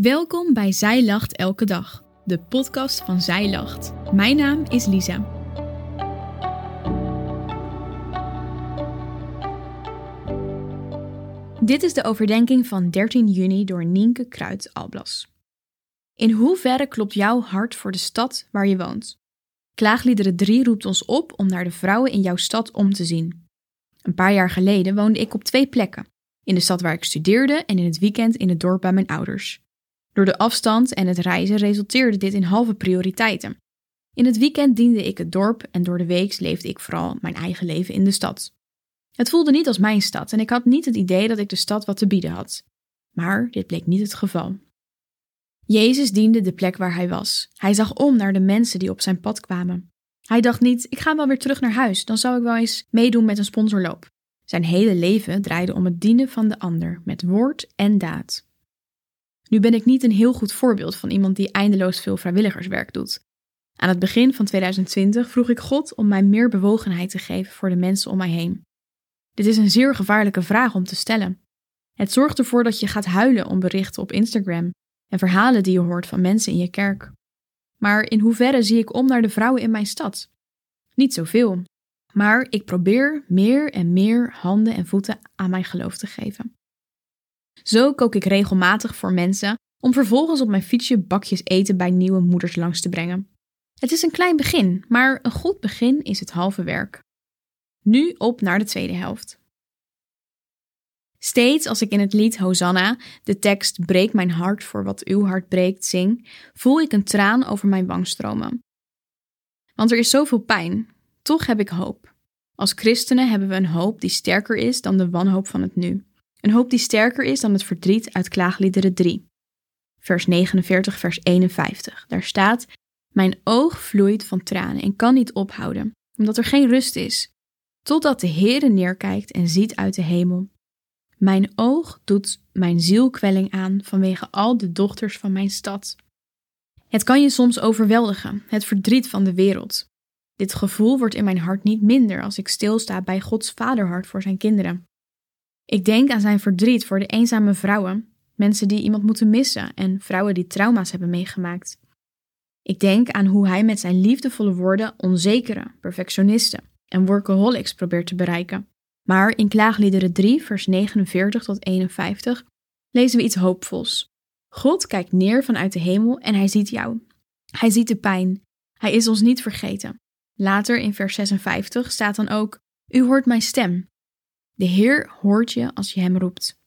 Welkom bij Zij Lacht Elke Dag, de podcast van Zij Lacht. Mijn naam is Lisa. Dit is de overdenking van 13 juni door Nienke Kruid Alblas. In hoeverre klopt jouw hart voor de stad waar je woont? Klaagliederen 3 roept ons op om naar de vrouwen in jouw stad om te zien. Een paar jaar geleden woonde ik op twee plekken: in de stad waar ik studeerde en in het weekend in het dorp bij mijn ouders. Door de afstand en het reizen resulteerde dit in halve prioriteiten. In het weekend diende ik het dorp en door de week leefde ik vooral mijn eigen leven in de stad. Het voelde niet als mijn stad en ik had niet het idee dat ik de stad wat te bieden had. Maar dit bleek niet het geval. Jezus diende de plek waar hij was. Hij zag om naar de mensen die op zijn pad kwamen. Hij dacht niet: ik ga wel weer terug naar huis, dan zou ik wel eens meedoen met een sponsorloop. Zijn hele leven draaide om het dienen van de ander met woord en daad. Nu ben ik niet een heel goed voorbeeld van iemand die eindeloos veel vrijwilligerswerk doet. Aan het begin van 2020 vroeg ik God om mij meer bewogenheid te geven voor de mensen om mij heen. Dit is een zeer gevaarlijke vraag om te stellen. Het zorgt ervoor dat je gaat huilen om berichten op Instagram en verhalen die je hoort van mensen in je kerk. Maar in hoeverre zie ik om naar de vrouwen in mijn stad? Niet zoveel. Maar ik probeer meer en meer handen en voeten aan mijn geloof te geven. Zo kook ik regelmatig voor mensen om vervolgens op mijn fietsje bakjes eten bij nieuwe moeders langs te brengen. Het is een klein begin, maar een goed begin is het halve werk. Nu op naar de tweede helft. Steeds als ik in het lied Hosanna de tekst Breek mijn hart voor wat uw hart breekt zing, voel ik een traan over mijn wang stromen. Want er is zoveel pijn, toch heb ik hoop. Als christenen hebben we een hoop die sterker is dan de wanhoop van het nu. Een hoop die sterker is dan het verdriet uit Klaagliederen 3. Vers 49, vers 51. Daar staat: Mijn oog vloeit van tranen en kan niet ophouden, omdat er geen rust is, totdat de Heere neerkijkt en ziet uit de hemel. Mijn oog doet mijn zielkwelling aan vanwege al de dochters van mijn stad. Het kan je soms overweldigen, het verdriet van de wereld. Dit gevoel wordt in mijn hart niet minder als ik stilsta bij Gods vaderhart voor zijn kinderen. Ik denk aan zijn verdriet voor de eenzame vrouwen, mensen die iemand moeten missen en vrouwen die trauma's hebben meegemaakt. Ik denk aan hoe hij met zijn liefdevolle woorden onzekere, perfectionisten en workaholics probeert te bereiken. Maar in Klaagliederen 3, vers 49 tot 51 lezen we iets hoopvols. God kijkt neer vanuit de hemel en hij ziet jou. Hij ziet de pijn. Hij is ons niet vergeten. Later in vers 56 staat dan ook: U hoort mijn stem. De Heer hoort je als je hem roept.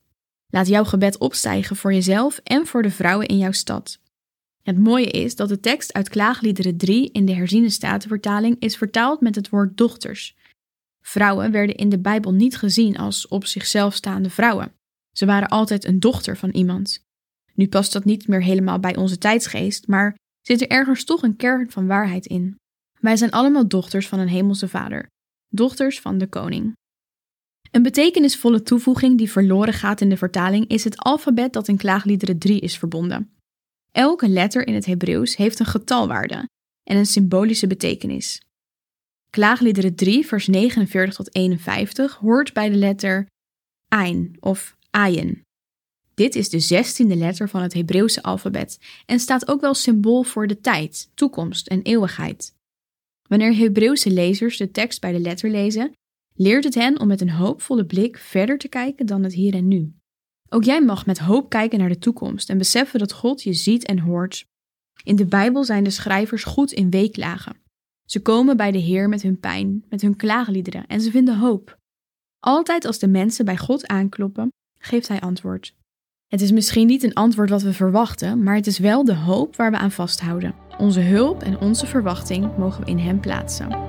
Laat jouw gebed opstijgen voor jezelf en voor de vrouwen in jouw stad. Het mooie is dat de tekst uit Klaagliederen 3 in de herziene statenvertaling is vertaald met het woord dochters. Vrouwen werden in de Bijbel niet gezien als op zichzelf staande vrouwen. Ze waren altijd een dochter van iemand. Nu past dat niet meer helemaal bij onze tijdsgeest, maar zit er ergens toch een kern van waarheid in. Wij zijn allemaal dochters van een hemelse vader, dochters van de koning. Een betekenisvolle toevoeging die verloren gaat in de vertaling is het alfabet dat in Klaagliederen 3 is verbonden. Elke letter in het Hebreeuws heeft een getalwaarde en een symbolische betekenis. Klaagliederen 3, vers 49 tot 51 hoort bij de letter Ein of Ayin. Dit is de zestiende letter van het Hebreeuwse alfabet en staat ook wel symbool voor de tijd, toekomst en eeuwigheid. Wanneer Hebreeuwse lezers de tekst bij de letter lezen, leert het hen om met een hoopvolle blik verder te kijken dan het hier en nu. Ook jij mag met hoop kijken naar de toekomst en beseffen dat God je ziet en hoort. In de Bijbel zijn de schrijvers goed in weeklagen. Ze komen bij de Heer met hun pijn, met hun klaagliederen en ze vinden hoop. Altijd als de mensen bij God aankloppen, geeft Hij antwoord. Het is misschien niet een antwoord wat we verwachten, maar het is wel de hoop waar we aan vasthouden. Onze hulp en onze verwachting mogen we in Hem plaatsen.